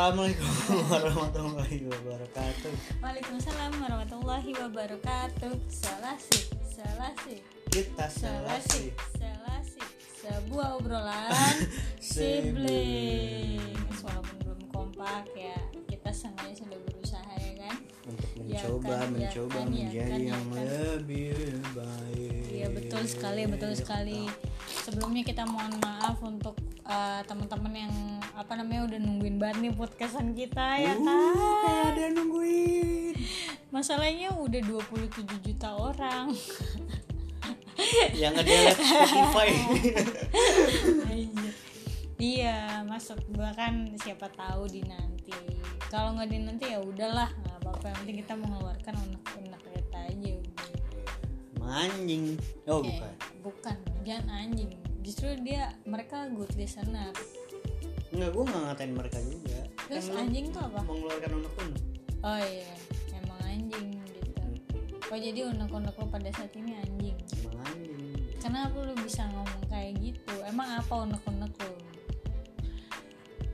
Assalamualaikum warahmatullahi wabarakatuh. Waalaikumsalam warahmatullahi wabarakatuh. Selasi, selasi, Kita selasi, selasi. Sebuah obrolan Sibling. Walaupun belum kompak ya, kita sengaja sudah. Untuk Ya mencoba, kan, ya mencoba kan, ya menjadi kan, ya yang kan. lebih baik. Iya betul sekali, betul sekali. Sebelumnya kita mohon maaf untuk uh, teman-teman yang apa namanya udah nungguin banget nih podcastan kita ya Uh, kan. kayak ada yang nungguin. Masalahnya udah 27 juta orang. yang ngedelete Spotify. Iya, masuk gua kan siapa tahu di nanti. Kalau nggak di nanti ya udahlah, apa-apa. Yang penting kita mengeluarkan unek-unek kita aja. udah. Manjing. Oh, Eh, bukan. bukan, jangan anjing. Justru dia mereka good listener. Enggak, gua nggak ngatain mereka juga. Terus lu anjing tuh apa? mengeluarkan unek-unek. Oh iya, emang anjing gitu. Oh jadi unek-unek lo pada saat ini anjing. Emang anjing. Kenapa lu bisa ngomong kayak gitu? Emang apa unek-unek lo?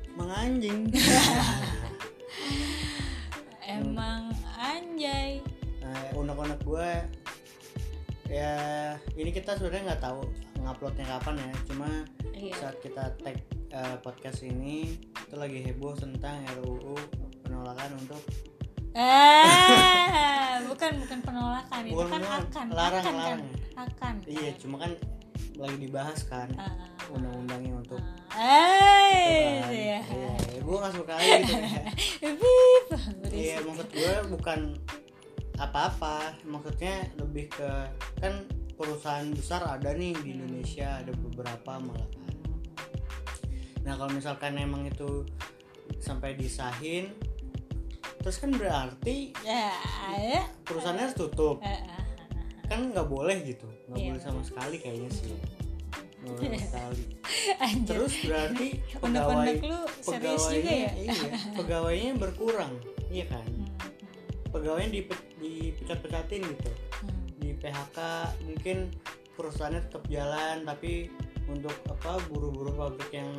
Emang anjing. Emang anjay. Nah, unek-unek gue ya ini kita sebenarnya nggak tahu nguploadnya kapan ya cuma Iya. saat kita tag eh, podcast ini itu lagi heboh tentang RUU penolakan untuk Eh, bukan bukan penolakan itu Bukan kan penolakan, akan larang, akan larang. kan akan iya cuma kan lagi dibahas kan Ah, undang-undangnya untuk eh kan. ya iya, gue nggak suka gitu Bip, iya maksud gue bukan apa-apa. Maksudnya lebih ke kan perusahaan besar ada nih di Indonesia ada beberapa malah. Kan. nah kalau misalkan emang itu sampai disahin terus kan berarti ya ya. perusahaannya harus tutup. Eh, ah, ah. kan nggak boleh gitu. Nggak Iya. boleh sama sekali kayaknya sih. Nggak boleh sama sekali. Anjir. terus berarti pegawai Unek-unek lu serius juga pegawainya ya iya pegawainya berkurang iya kan Hmm, pegawainya dipe- dipecat-pecatin gitu hmm, di PHK mungkin perusahaannya tetap jalan tapi untuk apa buru-buru pabrik yang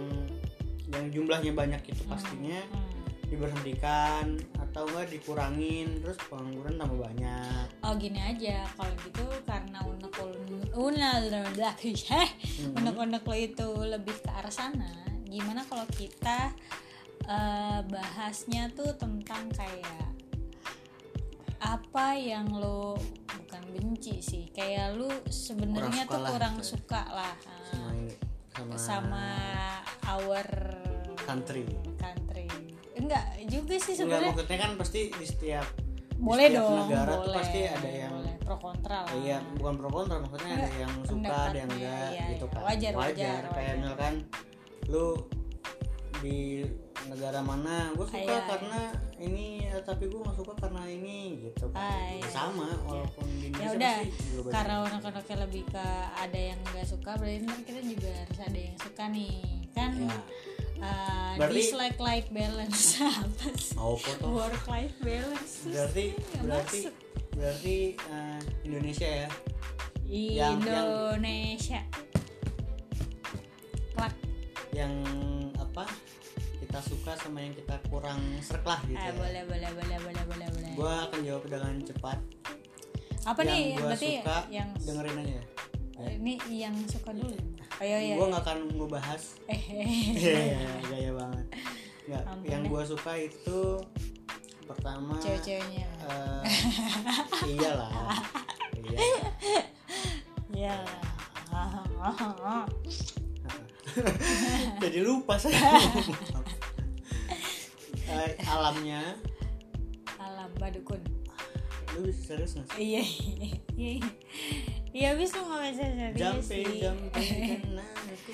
yang jumlahnya banyak itu pastinya hmm. diberhentikan atau enggak dikurangin terus pengangguran tambah banyak Oh gini aja, kalau gitu karena unek Hmm. unek-unek lo itu lebih ke arah sana. Gimana kalau kita eh, bahasnya tuh tentang kayak apa yang lo bukan benci sih, kayak lu sebenarnya tuh kurang gitu ya. suka lah eh, sama sama, sama our Country. country. Enggak juga sih sebenarnya. maksudnya kan pasti di setiap Boleh setiap dong, negara tuh boleh. pasti ada yang boleh. pro kontra lah. Iya, bukan pro kontra, maksudnya ada Enggak, yang suka, ada yang enggak iya, gitu iya. kan. Wajar, wajar, Kayak wajar. misalkan lu di negara mana, gue suka Iya, karena ini, ya, tapi gue nggak suka karena ini gitu kan. Ah, iya. Sama, walaupun di ya Indonesia udah pasti juga banyak. karena anak-anaknya lebih ke ada yang nggak suka berarti kita juga harus ada yang suka nih kan Ya. uh, Berarti- dislike life balance apa sih foto. work life balance Berarti, berarti, masuk. berarti eh, Indonesia ya. yang- Indonesia Klak. yang apa kita suka sama yang kita kurang serk lah gitu Ah, ya. boleh boleh boleh boleh boleh boleh Gue akan jawab dengan cepat. apa yang nih gua berarti suka yang dengerin aja. ini yang suka dulu oh iya iya gue nggak akan ngebahas eh Iya, gaya banget. Nggak, yang gue suka itu pertama cewek-ceweknya eh, iyalah. Iya. ya Jadi lupa saya. Eh, alamnya. Alam badukun. Lu bisa serius nggak sih? iya iya iya. Habis lu nggak bisa serius Jampe, sih jampe,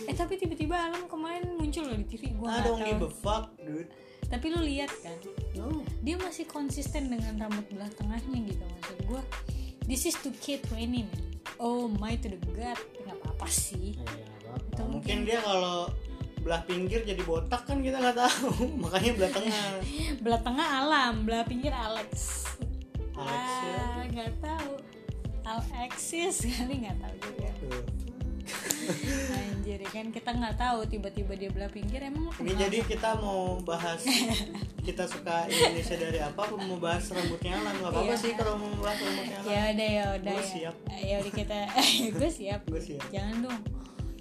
eh tapi tiba-tiba alam kemarin muncul loh di TV gua nggak don't give tahu. a fuck, dude. tapi lu lihat kan No. dia masih konsisten dengan rambut belah tengahnya gitu maksud gua. This is to K20 man. Oh my to the god nggak apa-apa sih. Ya, apa-apa. Itu Mungkin mungkin- dia kalau belah pinggir jadi botak kan kita nggak tahu. Makanya belah tengah. belah tengah alam belah pinggir Alex Alex ya. ah nggak tahu Alexis kali nggak tahu juga Tuh. anjir kan kita nggak tahu tiba-tiba dia belah pinggir emang Ini jadi kita mau bahas kita suka Indonesia dari apa? Mau bahas rambutnya Alan? Gak apa-apa Iya. sih kalau mau bahas rambutnya Alan. ya udah ya udah Gua ya siap. ya udah kita gue siap Gue siap. jangan dong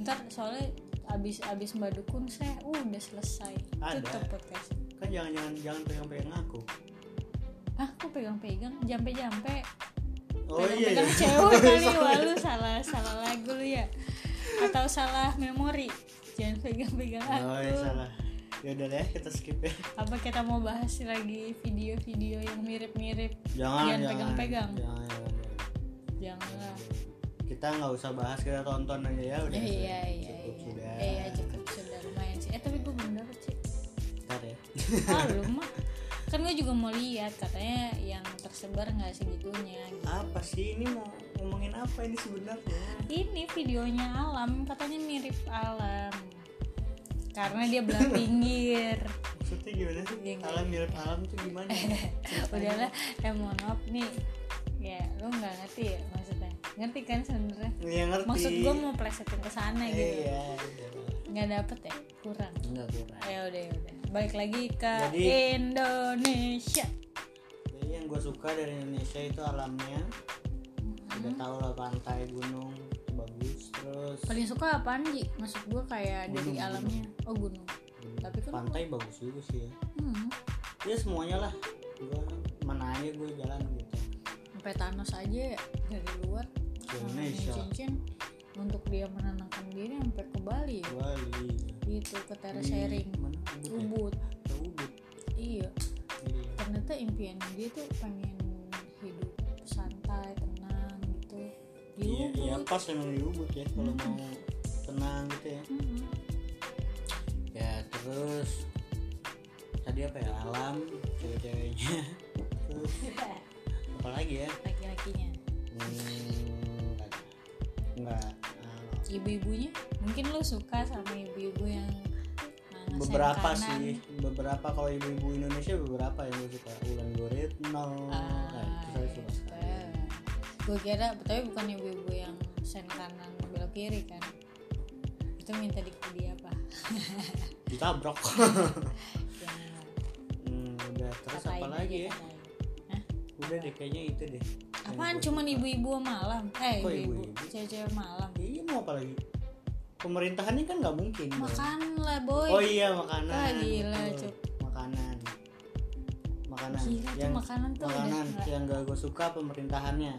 ntar soalnya abis abis mbak dukun saya uh, udah selesai Ada. tutup podcast Kan jangan-jangan jangan pegang-pegang aku. ah kok pegang-pegang jampe-jampe Oh iya. pegang iya. cewek kali wah lu salah salah lagu lu ya atau salah memori jangan pegang-pegang aku Oh iya salah. Ya udah deh kita skip ya. apa kita mau bahas lagi video-video yang mirip-mirip Jangan Jangan jangan. pegang-pegang. Jangan, jangan, jangan. janganlah Kita nggak usah bahas kita tonton aja ya udah. iya iya Cukup iya sudah. iya cukup sudah lumayan sih eh tapi gue belum dapet sih Ntar ya. ah lu mah kan gue juga mau lihat katanya yang tersebar nggak segitunya gitu. Apa sih ini mau ngomongin apa ini sebenarnya? ini videonya alam katanya mirip alam karena dia belah pinggir Maksudnya gimana sih? Nggak alam mirip alam tuh gimana? udahlah eh mohon maaf nih ya lu nggak ngerti ya ngerti kan sebenarnya Iya ngerti. maksud gue mau plesetin ke sana gitu Iya, nggak dapet ya kurang Enggak kurang. ya udah ya udah balik lagi ke Jadi- Indonesia Jadi yang gue suka dari Indonesia itu alamnya. Udah tau lah pantai, gunung, bagus. Terus paling suka apaan Ji? maksud gue kayak dari Gunung, alamnya oh gunung hmm, tapi kan- pantai bagus juga sih ya. hmm. Ya semuanya lah. Gue mana aja gue jalan gitu. Sampai Thanos aja ya dari luar Indonesia. cincin untuk dia menenangkan diri sampai ke Bali ya Bali. gitu ke Di sharing Mana? Ubud. ya? Ubud iya Iya. ternyata impian dia tuh pengen hidup santai tenang gitu di Iya, Ubud iya pas emang di Ubud ya kalau Mm-mm. mau tenang gitu ya. Mm-mm. Ya terus tadi apa ya alam cewek-ceweknya terus apa lagi ya? Laki-lakinya. Hmm, enggak ibu-ibunya? Mungkin lo suka sama ibu-ibu yang beberapa kanan. sih. Beberapa kalau ibu-ibu Indonesia beberapa yang gue suka Ulan Guritno Ah, nah, itu saya suka sekali. Gue kira tapi bukan ibu-ibu yang sen kanan belok kiri kan. Itu minta di di apa? Ditabrak. Ya, hmm, udah terus katain apa lagi ya. Udah deh kayaknya itu deh. Apaan? Cuman ibu-ibu malam eh ibu-ibu. cewek-cewek malam iya mau apa lagi? Pemerintahannya kan nggak mungkin makan lah boy. Oh iya makanan. Ah, gila. Cuk. makanan. Makanan. Gila tuh yang makanan tuh makanan nggak- yang gak gue suka pemerintahannya.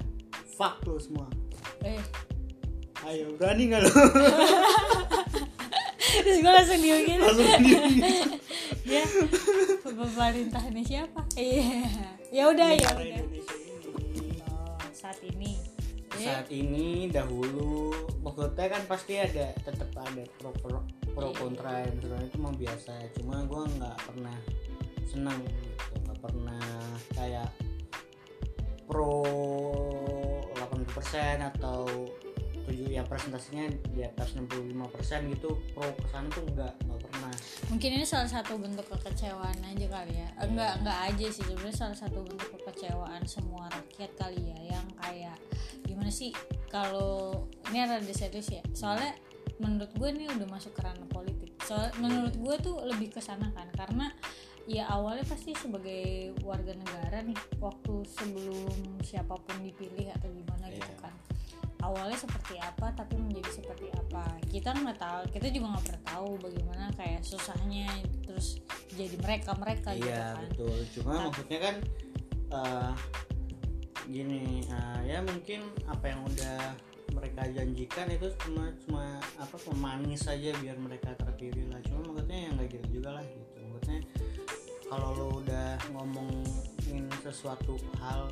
Fuck lu semua. Eh. Ayo berani gak lu terus gue langsung diem gitu langsung diri ya pemerintahannya siapa iya. Ya udah ya udah. Ini. Saat ini. Ya saat ini dahulu maksudnya kan pasti ada tetap ada pro pro pro Iya. kontra yang sebenarnya itu mah biasa cuma gue nggak pernah senang gitu. Nggak pernah kayak pro 80% atau tujuh ya presentasinya di atas 65% gitu pro ke sana tuh enggak nggak pernah mungkin ini salah satu bentuk kekecewaan aja kali ya Iya. enggak enggak aja sih sebenarnya salah satu bentuk kekecewaan semua rakyat kali ya yang kayak gimana sih kalau ini rada serius ya soalnya menurut gue ini udah masuk ke ranah politik soal menurut gue tuh lebih ke sana kan karena ya awalnya pasti sebagai warga negara nih waktu sebelum siapa pun dipilih atau gimana Iya. Awalnya seperti apa tapi menjadi seperti apa. Kita nggak tahu kita juga nggak pernah tahu bagaimana kayak susahnya terus jadi mereka mereka gitu iya kan. betul. Cuma Tapi- maksudnya kan eh, gini eh, ya mungkin apa yang udah mereka janjikan itu cuma cuma apa pemanis saja biar mereka terpilih lah. Cuma maksudnya yang kayak gitu juga lah gitu. Maksudnya kalau lo udah ngomongin sesuatu hal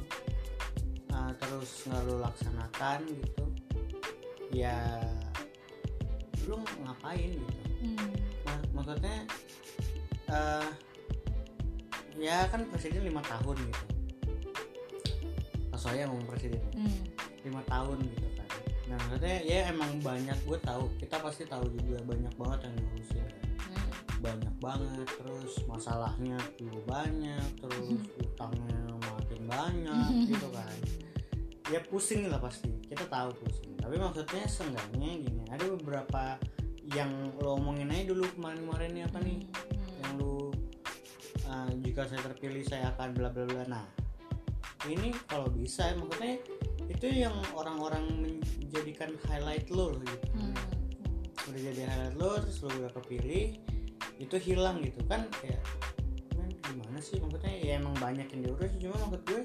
eh, terus nggak laksanakan gitu. Ya lu ngapain gitu? Hmm, Mak- maksudnya eh ya kan presiden lima tahun gitu. Saya ngomong presiden. Hmm, lima tahun gitu kan. Nah maksudnya ya emang banyak gue tahu kita pasti tahu juga banyak banget yang diurusin. Kan. hmm. banyak banget terus masalahnya juga banyak terus utangnya makin banyak gitu kan. Ya pusing lah pasti. Kita tahu pusing. Tapi maksudnya seenggaknya gini ada beberapa yang lo omongin aja dulu kemarin-kemarin ini apa nih? Hmm. yang lu uh, jika saya terpilih saya akan bla bla bla. Nah ini kalau bisa maksudnya itu yang orang-orang menjadikan highlight lo gitu. Hmm. udah jadi highlight lo terus lo udah kepilih itu hilang gitu. Kan kayak gimana sih? Maksudnya ya emang banyak yang diurus cuma maksud gue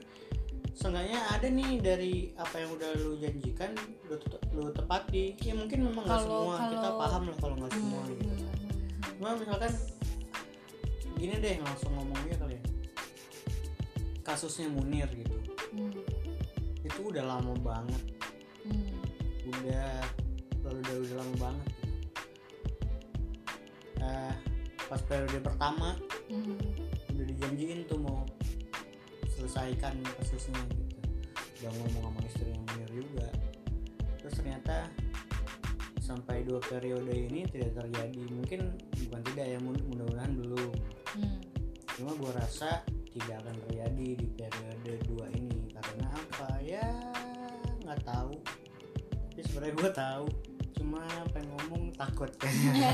seenggaknya ada nih dari apa yang udah lu janjikan lu, lu tepati. Ya mungkin memang nggak Kalau- semua kita kalau- paham lah kalau nggak semua Hmm, gitu. hmm, kan hmm. cuma misalkan gini deh langsung ngomong aja kali ya. Kasusnya Munir gitu. Hmm, itu udah lama banget. Hmm, udah lalu udah udah lama banget gitu. Eh, pas periode pertama. Hmm. Dijanjiin tuh mau selesaikan kasusnya gitu. Udah ngomong sama istri yang Munir juga. Terus ternyata sampai dua periode ini tidak terjadi. Mungkin bukan tidak ya mu- mudah-mudahan belum. Hmm. cuma gue rasa tidak akan terjadi di periode dua ini. Karena apa? Ya nggak tahu. Tapi sebenarnya gue tahu. Cuma pengen ngomong takut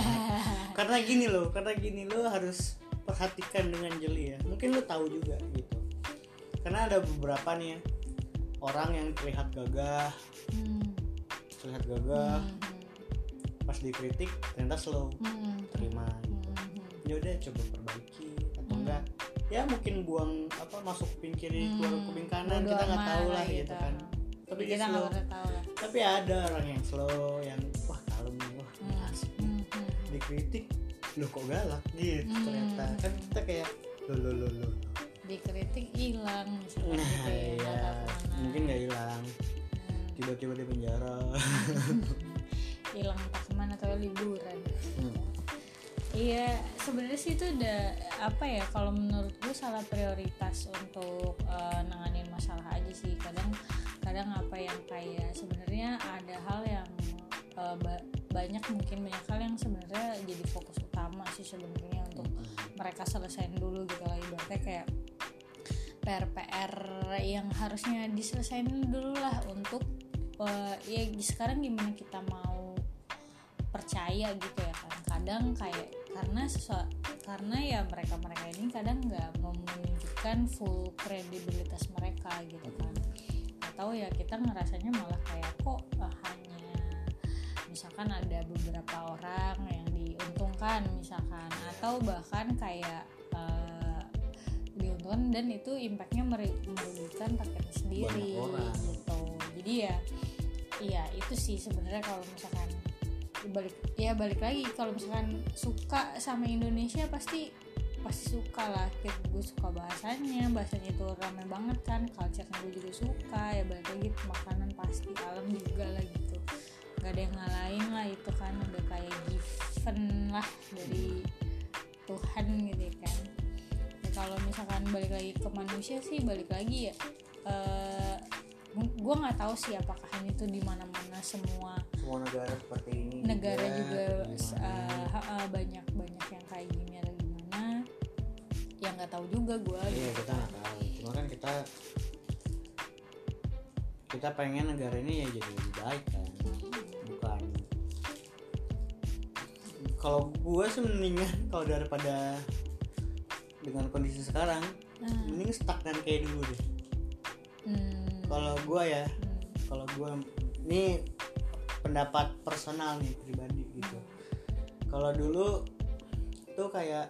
karena gini loh karena gini lo harus perhatikan dengan jeli ya. Mungkin lo tahu juga gitu. Karena ada beberapa nih ya orang yang terlihat gagah. Hmm, terlihat gagah. Hmm, pas dikritik ternyata slow. Hmm, terima hmm, hmm. ya udah coba perbaiki atau Hmm. enggak. Ya mungkin buang apa masuk kuping kiri keluar Hmm, kuping kanan bodo kita nggak tahu lah lah gitu kan. Tapi kita slow. pernah tahu lah. Tapi ada orang yang slow yang wah kalem wah Hmm, asik nih. hmm, hmm. dikritik loh kok galak gitu Hmm. ternyata kan kita kayak lo lo lo lo dikritik hilang misalkan nah gitu ya iya mungkin nggak hilang Hmm, tiba-tiba di penjara hilang entah ke mana atau liburan Hmm. Iya, sebenarnya sih itu udah apa ya? Kalau menurut gue salah prioritas untuk eh, nanganin masalah aja sih. Kadang, kadang apa yang kayak sebenarnya ada hal yang ba- banyak mungkin banyak hal yang sebenarnya jadi fokus utama sih sebenarnya untuk mereka selesaiin dulu gitu lah. Ibaratnya kayak PR-PR yang harusnya diselesain dulu lah untuk eh, ya sekarang gimana kita mau percaya gitu ya kan. Kadang kayak karena sesuatu karena ya mereka mereka ini kadang nggak menunjukkan full kredibilitas mereka gitu kan. Atau ya kita ngerasanya malah kayak kok eh, hanya misalkan ada beberapa orang yang diuntungkan misalkan atau bahkan kayak eh, diuntungkan dan itu impactnya merugikan rakyatnya sendiri gitu. Jadi ya iya itu sih sebenarnya kalau misalkan balik ya balik lagi kalau misalkan suka sama Indonesia pasti pasti suka lah. Kayak gue suka bahasanya bahasanya itu ramai banget kan culture gue juga suka. Ya balik lagi makanan pasti alam juga lah gitu nggak ada yang ngalahin lah itu kan udah kayak given lah dari Tuhan gitu kan ya, kalau misalkan balik lagi ke manusia sih balik lagi ya eh gue nggak tahu sih apakah ini tuh di mana mana semua semua negara seperti ini negara juga gimana. uh, ha, banyak banyak yang kayak gini atau gimana ya nggak tahu juga gue Iya kita nggak tahu. Cuma kan kita kita pengen negara ini ya jadi lebih baik kan. Bukan. Kalau gue sih mendingan kalau daripada dengan kondisi sekarang, mending stagnan kayak dulu deh. hmm, Kalau gue ya, hmm, kalau gue ini pendapat personal nih pribadi gitu. Kalau dulu tuh kayak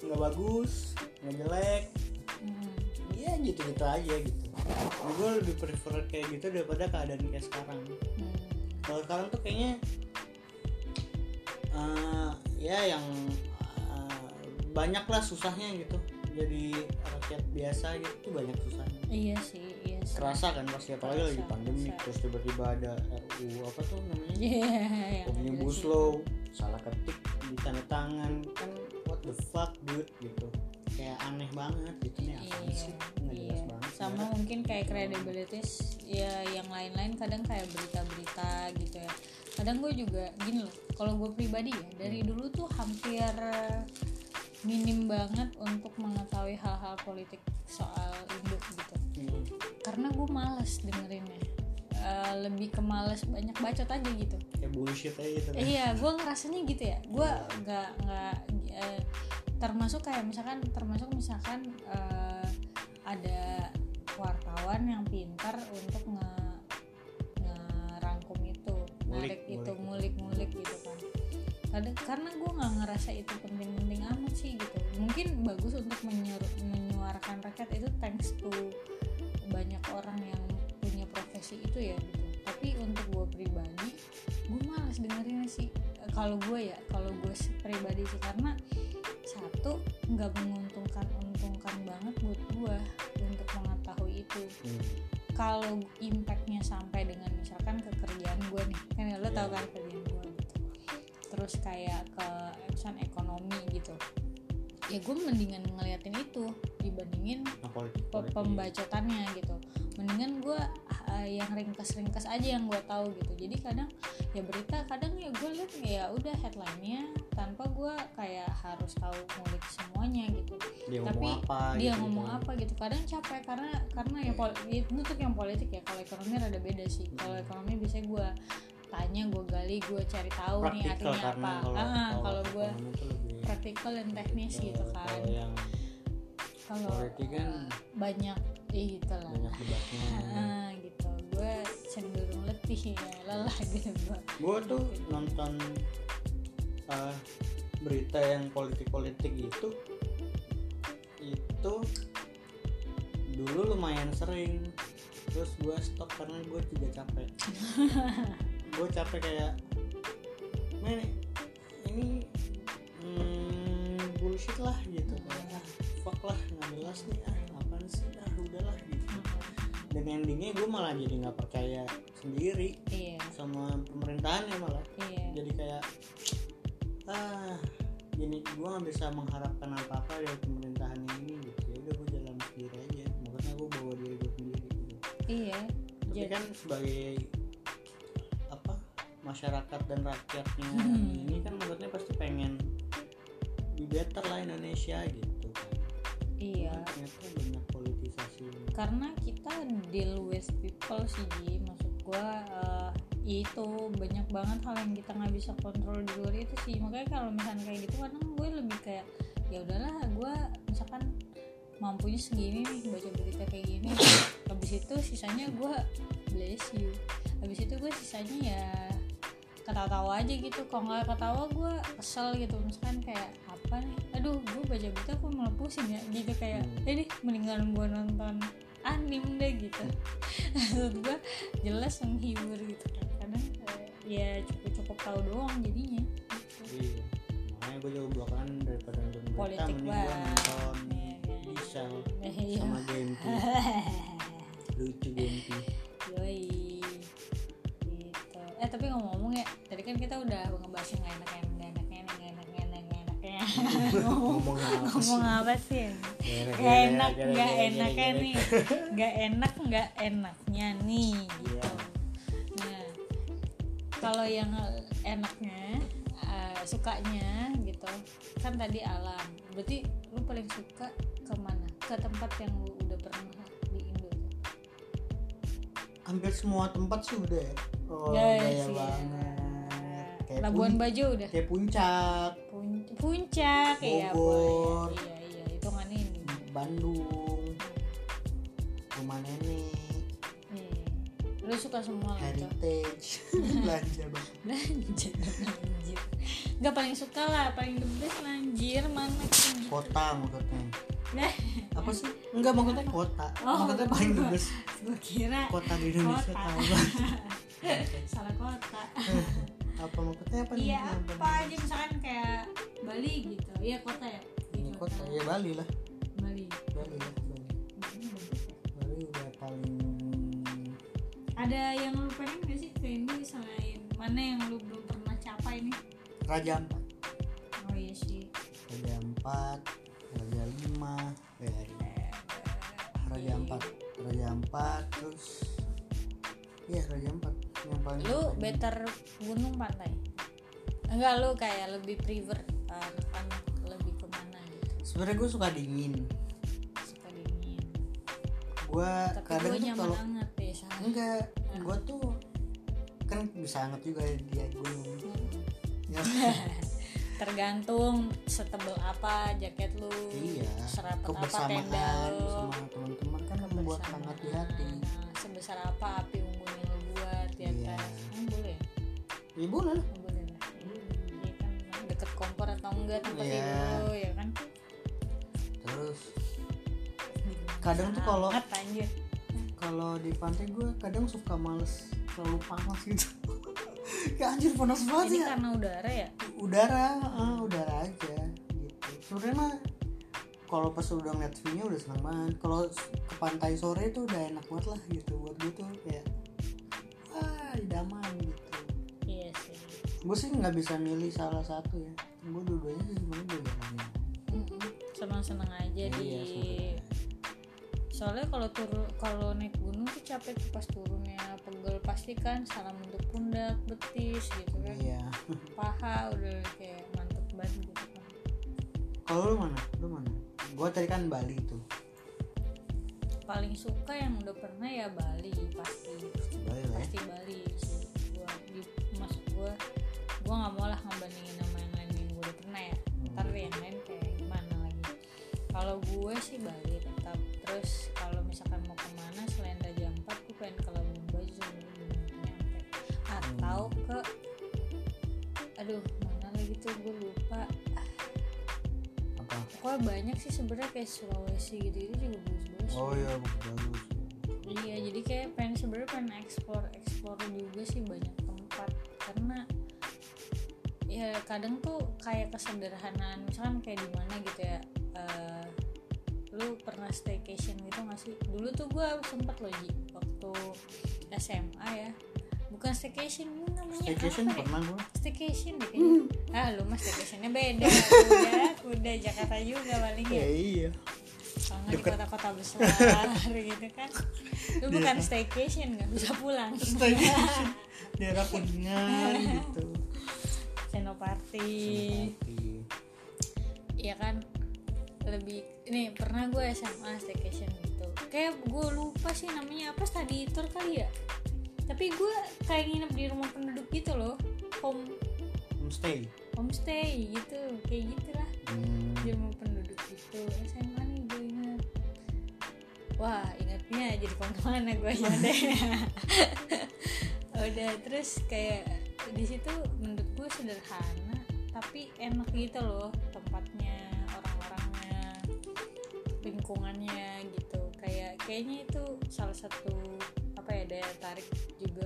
nggak bagus, nggak jelek, hmm, Iya gitu-gitu aja gitu gue lebih prefer kayak gitu daripada keadaan kayak sekarang. Hmm, kalau sekarang tuh kayaknya eh, ya yang eh, banyak lah susahnya gitu. Jadi rakyat biasa gitu tuh banyak susahnya. Iya sih iya sih. Kerasa kan pasti apalagi lagi Kerasa, pandemi kerasa. terus tiba-tiba ada RU apa tuh namanya? Iya, yang omnibus law salah ketik di tanda tangan kan what the fuck dude gitu kayak aneh banget gitu nih apa Iya, sih nggak iya. jelas banget sama mungkin kayak kredibilitas ya yang lain-lain kadang kayak berita-berita gitu ya kadang gue juga gini loh kalau gue pribadi ya dari Hmm. dulu tuh hampir minim banget untuk mengetahui hal-hal politik soal Indo gitu Hmm. karena gue males dengerinnya Eh, lebih ke males banyak bacot aja gitu. Kayak bullshit aja gitu. Kan iya gue ngerasanya gitu ya. Gue nggak nggak eh, termasuk kayak misalkan termasuk misalkan eh, ada wartawan yang pintar untuk nge ngerangkum itu narik itu ngulik-ngulik gitu kan. Kadang- karena gue nggak ngerasa itu penting-penting amat sih gitu. Mungkin bagus untuk menyer- menyuarakan rakyat itu thanks to banyak orang yang profesi itu ya gitu. Tapi untuk gue pribadi gue malas dengerinnya sih. Eh, kalau gue ya kalau gue sih pribadi sih. Karena satu nggak menguntungkan untungkan banget buat gue untuk mengetahui itu. Hmm. kalau impactnya sampai dengan misalkan ke kerjaan gue nih kan ya, lo tau Iya. kan kerjaan gue gitu. Terus kayak ke misalkan ekonomi gitu. Ya gue mendingan ngeliatin itu dibandingin nah politik, pe- politik. pembacotannya gitu mendingan gue yang ringkas-ringkas aja yang gue tahu gitu jadi kadang ya berita kadang ya gue liat ya udah headline-nya tanpa gue kayak harus tahu ngulik semuanya gitu dia tapi ngomong apa dia gitu, ngomong gitu. apa gitu kadang capek karena karena ya itu untuk yang politik ya kalau ekonomi rada beda sih kalau Hmm. ekonomi biasanya gue tanya gue gali gue cari tahu nih praktikal artinya apa kalau ah kalau gue praktikal dan teknis praktikal. gitu kan yang kalau politik kan banyak eh, gitu lah. banyak debatnya. Gitu. Gue cenderung letih ya lelah gitu gue tuh nonton uh, berita yang politik-politik itu itu dulu lumayan sering. Terus gue stop karena gue juga capek. Gue capek kayak men ini hmm, bullshit lah gitu. Kayak ah, fuck lah nggak jelas nih ah apaan sih? Ah udahlah gitu. Dan endingnya gue malah jadi nggak percaya sendiri iya. sama pemerintahannya malah. Iya. Jadi kayak ah gini gue nggak bisa mengharapkan apa apa dari pemerintahan ini gitu. Ya udah gue jalan sendiri aja. Makanya gue bawa diri gue sendiri gitu. Iya. Tapi Jadi- kan sebagai apa masyarakat dan rakyatnya Hmm. ini kan maksudnya pasti pengen be better lah Indonesia gitu iya. Ternyata banyak politisasi karena kita deal with people sih Ji. Maksud gue eh, itu banyak banget hal yang kita nggak bisa kontrol di luar itu sih. Makanya kalau misalnya kayak gitu kadang gue lebih kayak ya udahlah gue misalkan mampunya segini nih baca berita kayak gini. Habis itu sisanya gue bless you. Habis itu gue sisanya ya ketawa-tawa aja gitu. Kalau nggak ketawa gue kesel gitu. Misalkan kayak apa nih aduh gue baca berita kok malah pusing ya. Gitu kayak Hmm. eh mendingan gue nonton anim deh gitu. Maksud gue jelas menghibur gitu. Kadang eh, ya cukup-cukup tahu doang jadinya. Gitu. iya makanya gue juga belakangan daripada nonton berita politik banget. nonton ya kan? bisa Eh, iya. sama Genpi lucu Genpi Yoi. Gitu. Eh tapi ngomong-ngomong ya tadi kan kita udah ngebahas yang gak ngomong apa sih? Ngomong apa sih? Gak enak gara-gara- gak gara-gara- enaknya gara-gara- nih. gak enak gak enaknya nih gitu. Iya. nah kalau yang enaknya eh, sukanya gitu. Kan tadi alam. Berarti lu paling suka ke mana? Ke tempat yang lu udah pernah di Indo? Hampir semua tempat sih udah ya. Oh Ya, gaya sih, ya. banget kayak Labuan Bajo udah? kayak puncak Pun- puncak ya Bogor. iya iya itu ini Bandung. Rumah nenek. Iya. lu suka semua heritage. Belanja banget belanja anjir nggak paling suka lah paling the best anjir mana sih kota maksudnya. Nah, apa sih? Enggak maksudnya kota. Oh, maksudnya paling the best. Gue kira kota di Indonesia Kota. salah kota. Apa maksudnya apa iya apa aja misalkan kayak Bali gitu. Iya kota ya? Ini kota. ya Bali lah. Bali. Bali lah Bali. Bali udah paling ada yang lu pengen gak sih ke Indo selain mana yang lu belum pernah capai nih? Raja Ampat. Oh iya sih. Raja Ampat Raja Lima eh, Raja Ampat. Raja Ampat terus iya Raja Ampat. Yang paling lu better gunung pantai. Enggak lu kayak lebih prefer anak lebih ke mana gitu. Sebenarnya gue suka dingin. Suka dingin. Gue tapi kadang gue tuh nyaman kalau deh sana enggak gue tuh kan bisa hangat juga ya dia gunung. Ya, tergantung setebel apa jaket lu iya serapat apa tenda lu. sama teman-teman kan membuat hangat di hati. Nah, sebesar apa api unggun yang lu buat ya Iya. kan? Emang boleh. Ya? ya boleh kompor atau enggak tempat lu ya kan? Terus Kadang tuh kalau- kalau di pantai gue kadang suka males terlalu panas gitu. Ya anjir panas banget ini ya karena udara ya? Udara ah, udara aja gitu. Sebenarnya mah kalau pas udah ngeliat view-nya udah seneng banget. Kalau ke pantai sore itu udah enak banget lah gitu buat gue tuh kayak wah idaman. sih gue sih nggak bisa milih salah satu ya. Gue dua-duanya sih sebenarnya gue jalanin senang-senang aja di Iya, sebenarnya. soalnya kalau turun kalau naik gunung tuh capek tuh pas turunnya pegel. Pasti kan salah bentuk pundak betis gitu kan. Iya. Paha udah kayak mantep banget gitu kan. Kalau lu mana? Lu mana? Gue tadi kan Bali tuh. Paling suka yang udah pernah ya Bali pasti. Bali ya. Pasti Bali sih. Gua di masuk gua gua nggak mau lah ngebandingin sama yang lain yang gua udah pernah ya. Ntar yang lain kayak gimana lagi. Kalau gue sih Bali tetap. Terus kalau misalkan mau ke mana selain Raja Ampat gue pengen ke Labuan Bajo nyampe. Atau ke aduh mana lagi tuh gue lupa. Apa? Pokoknya banyak sih sebenarnya kayak Sulawesi gitu itu juga bagus-bagus oh iya bagus Iya, jadi kayak pengen sebenarnya pengen explore explore juga sih banyak tempat. Karena ya kadang tuh kayak kesederhanaan misalkan kayak di mana gitu ya eh, lu pernah staycation gitu gak sih? Dulu tuh gue sempet loh Ji waktu SMA ya. Bukan staycation ini namanya staycation apa ya? pernah gue staycation deh kayaknya. Ah lu mah staycationnya beda. Udah udah Jakarta juga paling ya. Iya. Kalau nggak di kota-kota besar gitu kan. Lu bukan staycation nggak bisa pulang. Staycation. Daerah kuningan gitu Senopati. Iya kan? Lebih ini pernah gue SMA staycation gitu. Kayak gue lupa sih namanya apa study tour kali ya? Tapi gue kayak nginep di rumah penduduk gitu loh home. Homestay? Homestay gitu. Kayak gitulah. Hmm. di rumah penduduk gitu. SMA nih gue ingat. Wah ingatnya jadi ke mana gue aja deh udah terus kayak di situ menurut gue sederhana tapi enak gitu loh tempatnya orang-orangnya lingkungannya gitu. Kayak kayaknya itu salah satu apa ya daya tarik juga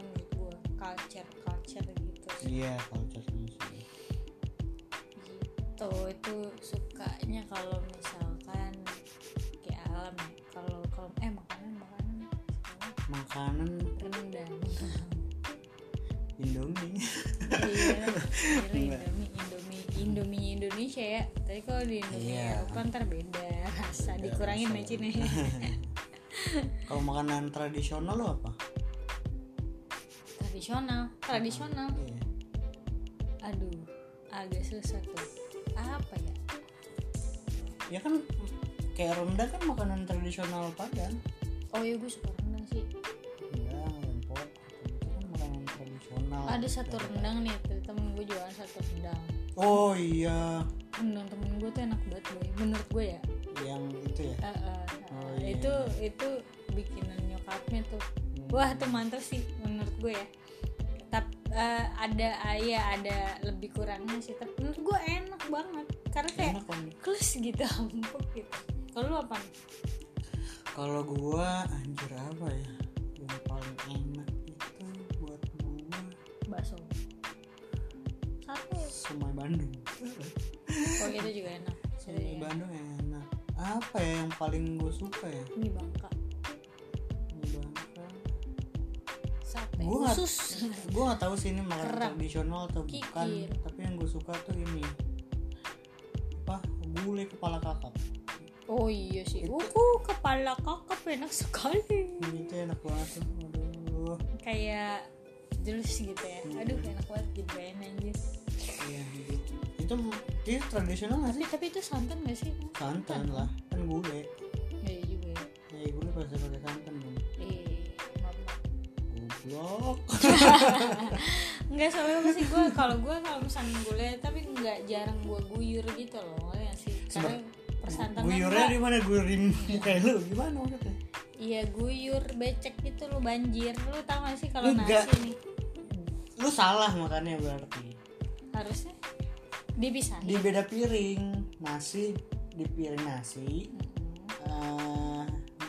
menurut gue culture culture gitu iya culture-nya sih. Gitu itu sukanya kalau misalkan kayak alam ya. Kalau kalau eh makanan makanan. Makanan. Rendang Indomie. Iya indomie indomie indomie Indonesia ya. Tapi kalau di Indomie Iya. Eropa ntar beda rasa Beda dikurangin rasa. mecin ya. Kalau makanan tradisional lo apa? Tradisional tradisional. Iya. aduh agak susah tuh. Apa ya? Ya kan kayak rendang kan makanan tradisional Padang. Oh iya gue suka rendang sih ada satu rendang nih temen gue jualan satu rendang. Oh iya. Rendang temen gue tuh enak banget boy. Menurut gue ya. Yang itu ya? Uh, uh, Oh, uh, iya, itu itu bikinan nyokapnya tuh. Hmm. wah tuh mantap sih menurut gue ya. Tapi ada ah, iya ada lebih kurangnya sih. Tapi menurut gue enak banget. Karena kayak enak klus gitu empuk gitu. Kalau lu apa kalau gua anjir apa ya? Yang paling enak bakso. Satu. Sumai Bandung. Oh itu juga enak. Sumai Iya. Bandung enak. Apa ya yang paling gue suka ya? Mie bangka. Mie Bangka. Sate. Nggak khusus gue nggak tahu sih ini makanan Kerang. tradisional atau bukan. Kikir. tapi yang gue suka tuh ini. Apa? Gulai kepala kakap. Oh iya sih. Itu- uh kepala kakap enak sekali. Itu enak banget aduh. Kayak jus gitu ya. Aduh enak banget pengen anjir. Iya itu itu tradisional nggak sih? Tapi itu santan gak sih? Santan lah kan gulai. Ya iya juga ya. Ya gulai pasti pakai santan dong eh maaf goblok. Enggak soalnya pasti gue kalau gue kalau misalnya gulai tapi nggak jarang gue guyur gitu loh ya sih? Karena persantanan guyurnya di mana guyurin muka lu gimana maksudnya? Iya guyur becek gitu lo banjir. Lu tau gak sih kalau nasi nih lu salah makannya berarti. Harusnya dipisahin di beda piring nasi di piring nasi eh,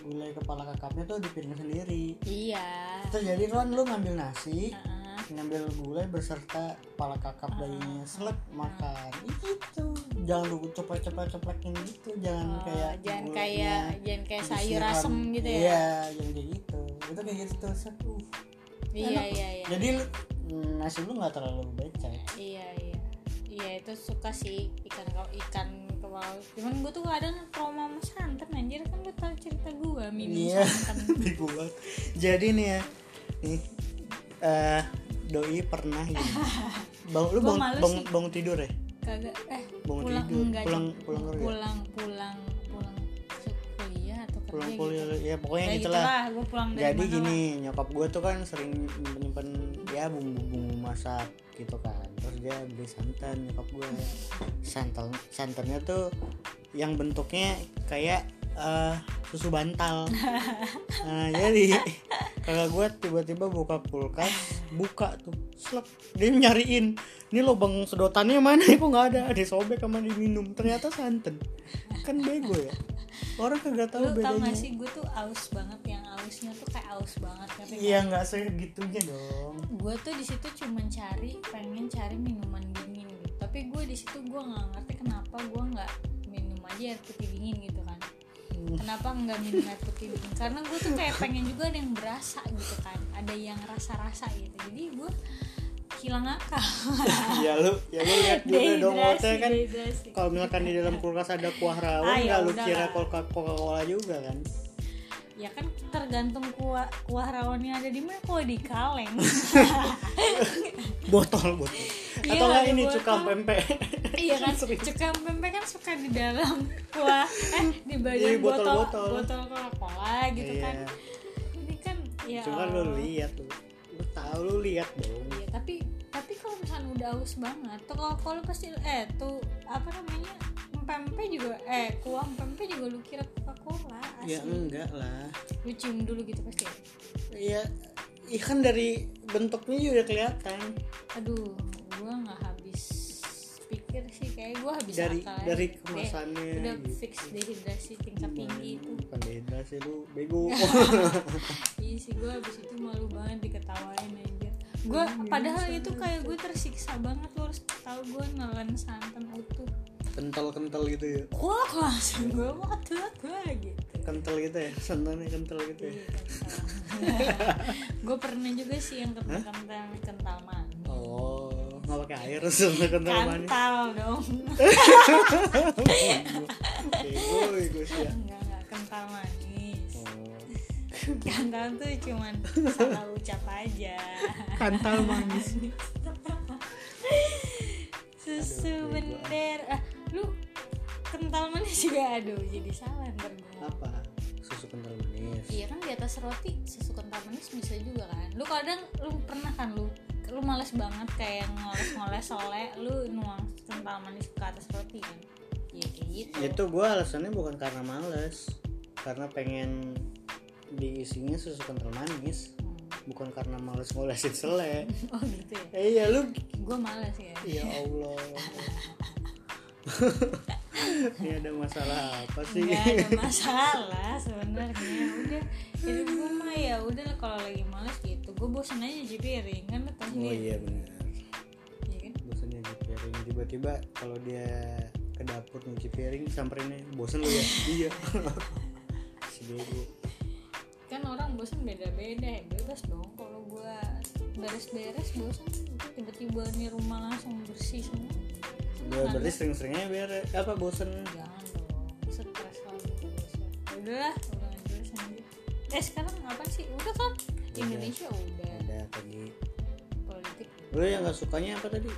gulai kepala kakapnya tuh di piring sendiri. Iya. Terus jadi kan lu ngambil nasi Heeh. ngambil gulai beserta kepala kakap bayinya selek makan. Itu jangan lu cepet-cepet ceplekin gitu jangan Oh, kayak jangan kayak jangan kayak sayur disiram. asem gitu ya? Iya jangan kayak gitu. Itu kayak gitu tuh uh. iya iya iya. Jadi nasi lu nggak terlalu becek. Iya iya. Iya itu suka sih ikan kau ikan kepala cuman gue tuh kadang trauma sama santan anjir. Kan gue tau cerita gue minum Iya. santan. Jadi nih ya, nih eh doi pernah gini. Bang, lu bang, bang, tidur ya? kagak eh Bangun pulang tidur, enggak pulang- pulang pulang pulang pulang Pulang gitu kuliah, ya pokoknya ya gitu gitulah lah. pulang dari Jadi mana gini, nyokap gue tuh kan sering nyimpen ya bumbu-bumbu masak gitu kan. Terus dia beli santan nyokap gue. Santan santannya tuh yang bentuknya kayak eh, susu bantal. Nah, jadi kalau gue tiba-tiba buka kulkas, buka tuh, slep, dia nyariin. Ini lubang sedotannya mana? Kok nggak ada? Disobek sama diminum. Ternyata santan. Kan bego ya. Orang kagak tahu lu tau bedanya. gak sih gue tuh aus banget yang ausnya tuh kayak aus banget nggak? Iya nggak segitunya dong. gue tuh di situ cuma cari pengen cari minuman dingin gitu tapi gue di situ gue nggak ngerti kenapa gue nggak minum aja air putih dingin gitu kan. Kenapa nggak minum air putih dingin karena gue tuh kayak pengen juga ada yang berasa gitu kan. Ada yang rasa-rasa gitu. Jadi gue hilang akal. Ya lu ya lu lihat juga dong maksudnya kan. kalau misalkan di dalam kulkas ada kuah rawon Ah, ya lu kira coca cola juga kan? Ya kan tergantung kuah kuah rawonnya ada di mana. Kuah di kaleng. Botol botol Iya, atau nggak ada ini botol. cuka pempek. Iya kan cuka pempek kan suka di dalam kuah eh di Iya, bagian botol botol-botol. botol coca cola gitu Iya. kan. Ini kan ya cuma lu lihat lu lu tahu lu lihat dong. Iya tapi tapi kalau misalnya udah aus banget tuh kalau kalau pasti eh tuh apa namanya pempek juga eh kuah pempek juga lu kira coca cola ya asli. enggak lah. Lu cium dulu gitu pasti. Ya ikan dari bentuknya juga kelihatan. Aduh gua nggak habis pikir sih kayak gua habis dari akal aja. dari kemasannya udah gitu. fix dehidrasi tingkat tinggi itu. Bukan dehidrasi lu bego. Iya sih gue abis itu malu banget diketawain anjir. Gue padahal itu kayak gue tersiksa banget lo harus tahu gue nelen santan utuh. Kental-kental gitu ya? Wah langsung gue mau gue gitu. Kental gitu ya? Santannya kental gitu ya? Gue pernah juga sih yang kental kental kental manis oh nggak pakai air sama kental manis kental dong. Bego bego sih ya. Enggak enggak kental manis. Oh. kental tuh cuman salah ucap aja. Kental manis. Susu bener ah lu kental manis juga aduh jadi salah ntar gue apa? Susu kental manis. Iya kan di atas roti susu kental manis bisa juga kan. Lu kadang lu pernah kan lu lu males banget kayak ngoles-ngoles sole lu nuang kental manis ke atas roti kan? Iya kayak gitu. Itu gue alasannya bukan karena males karena pengen diisinya susu kental manis Hmm. bukan karena males ngolesin sele oh gitu ya? Eh iya lu gue males ya. Ya Allah ini ada masalah apa sih? Nggak ada masalah sebenarnya. Udah jadi gue mah ya udah kalau lagi males gitu. Gue bosan aja cuci piring kan tau oh iya benar Iya kan? Bosannya di piring. Tiba-tiba kalau dia ke dapur nyuci piring samperinnya bosan lu ya? Iya. Bego kan orang bosan beda-beda ya. Bebas dong kalau gua beres-beres bosan. Tiba-tiba nih rumah langsung bersih semua Ber- Seneng berarti kan? sering-seringnya biar apa bosan jangan dong stres lagi Ya udahlah udah jelas aja eh sekarang apa sih? Udah kan? Indonesia udah. Ada tadi. Politik. Lu yang nggak sukanya apa tadi?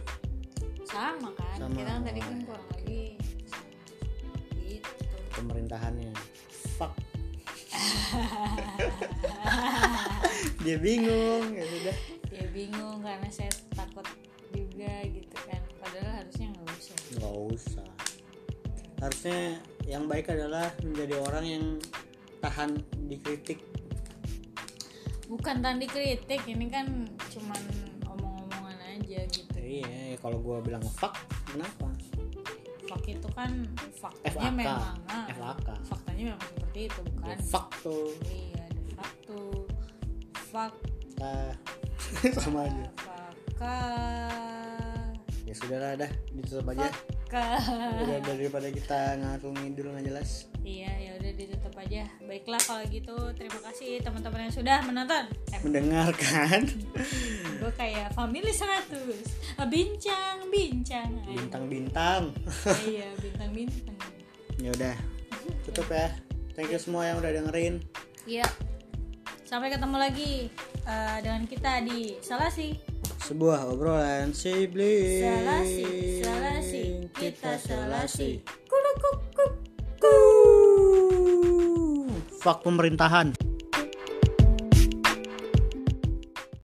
Sama kan? Sama. kita kan tadi kan kurang lebih gitu. Pemerintahannya. Fuck. Dia bingung ya sudah. Ya bingung karena saya takut juga gitu kan nggak usah. Harusnya yang baik adalah menjadi orang yang tahan dikritik. Bukan tadi kritik ini kan cuman omong-omongan aja gitu. Iya ya kalau gua bilang fuck kenapa? Fuck itu kan faktanya FAK. memang ah, FAK. faktanya memang seperti itu Ya, bukan fuck tuh. Iya ada faktu fak kita sama aja. Fakka ya sudahlah dah. Ditutup aja fakka udah daripada kita ngatur ngidul nggak jelas. Iya ya udah ditutup aja. Baiklah kalau gitu terima kasih teman-teman yang sudah menonton. Eh, mendengarkan. Gue kayak family 100 bincang bincang. Bintang-bintang. Iya bintang bintang ya udah tutup ya. Thank you semua yang udah dengerin. Iya. Sampai ketemu lagi eh, dengan kita di Salasi sebuah obrolan sibling. Salasi Salasi kita Salasi fuck pemerintahan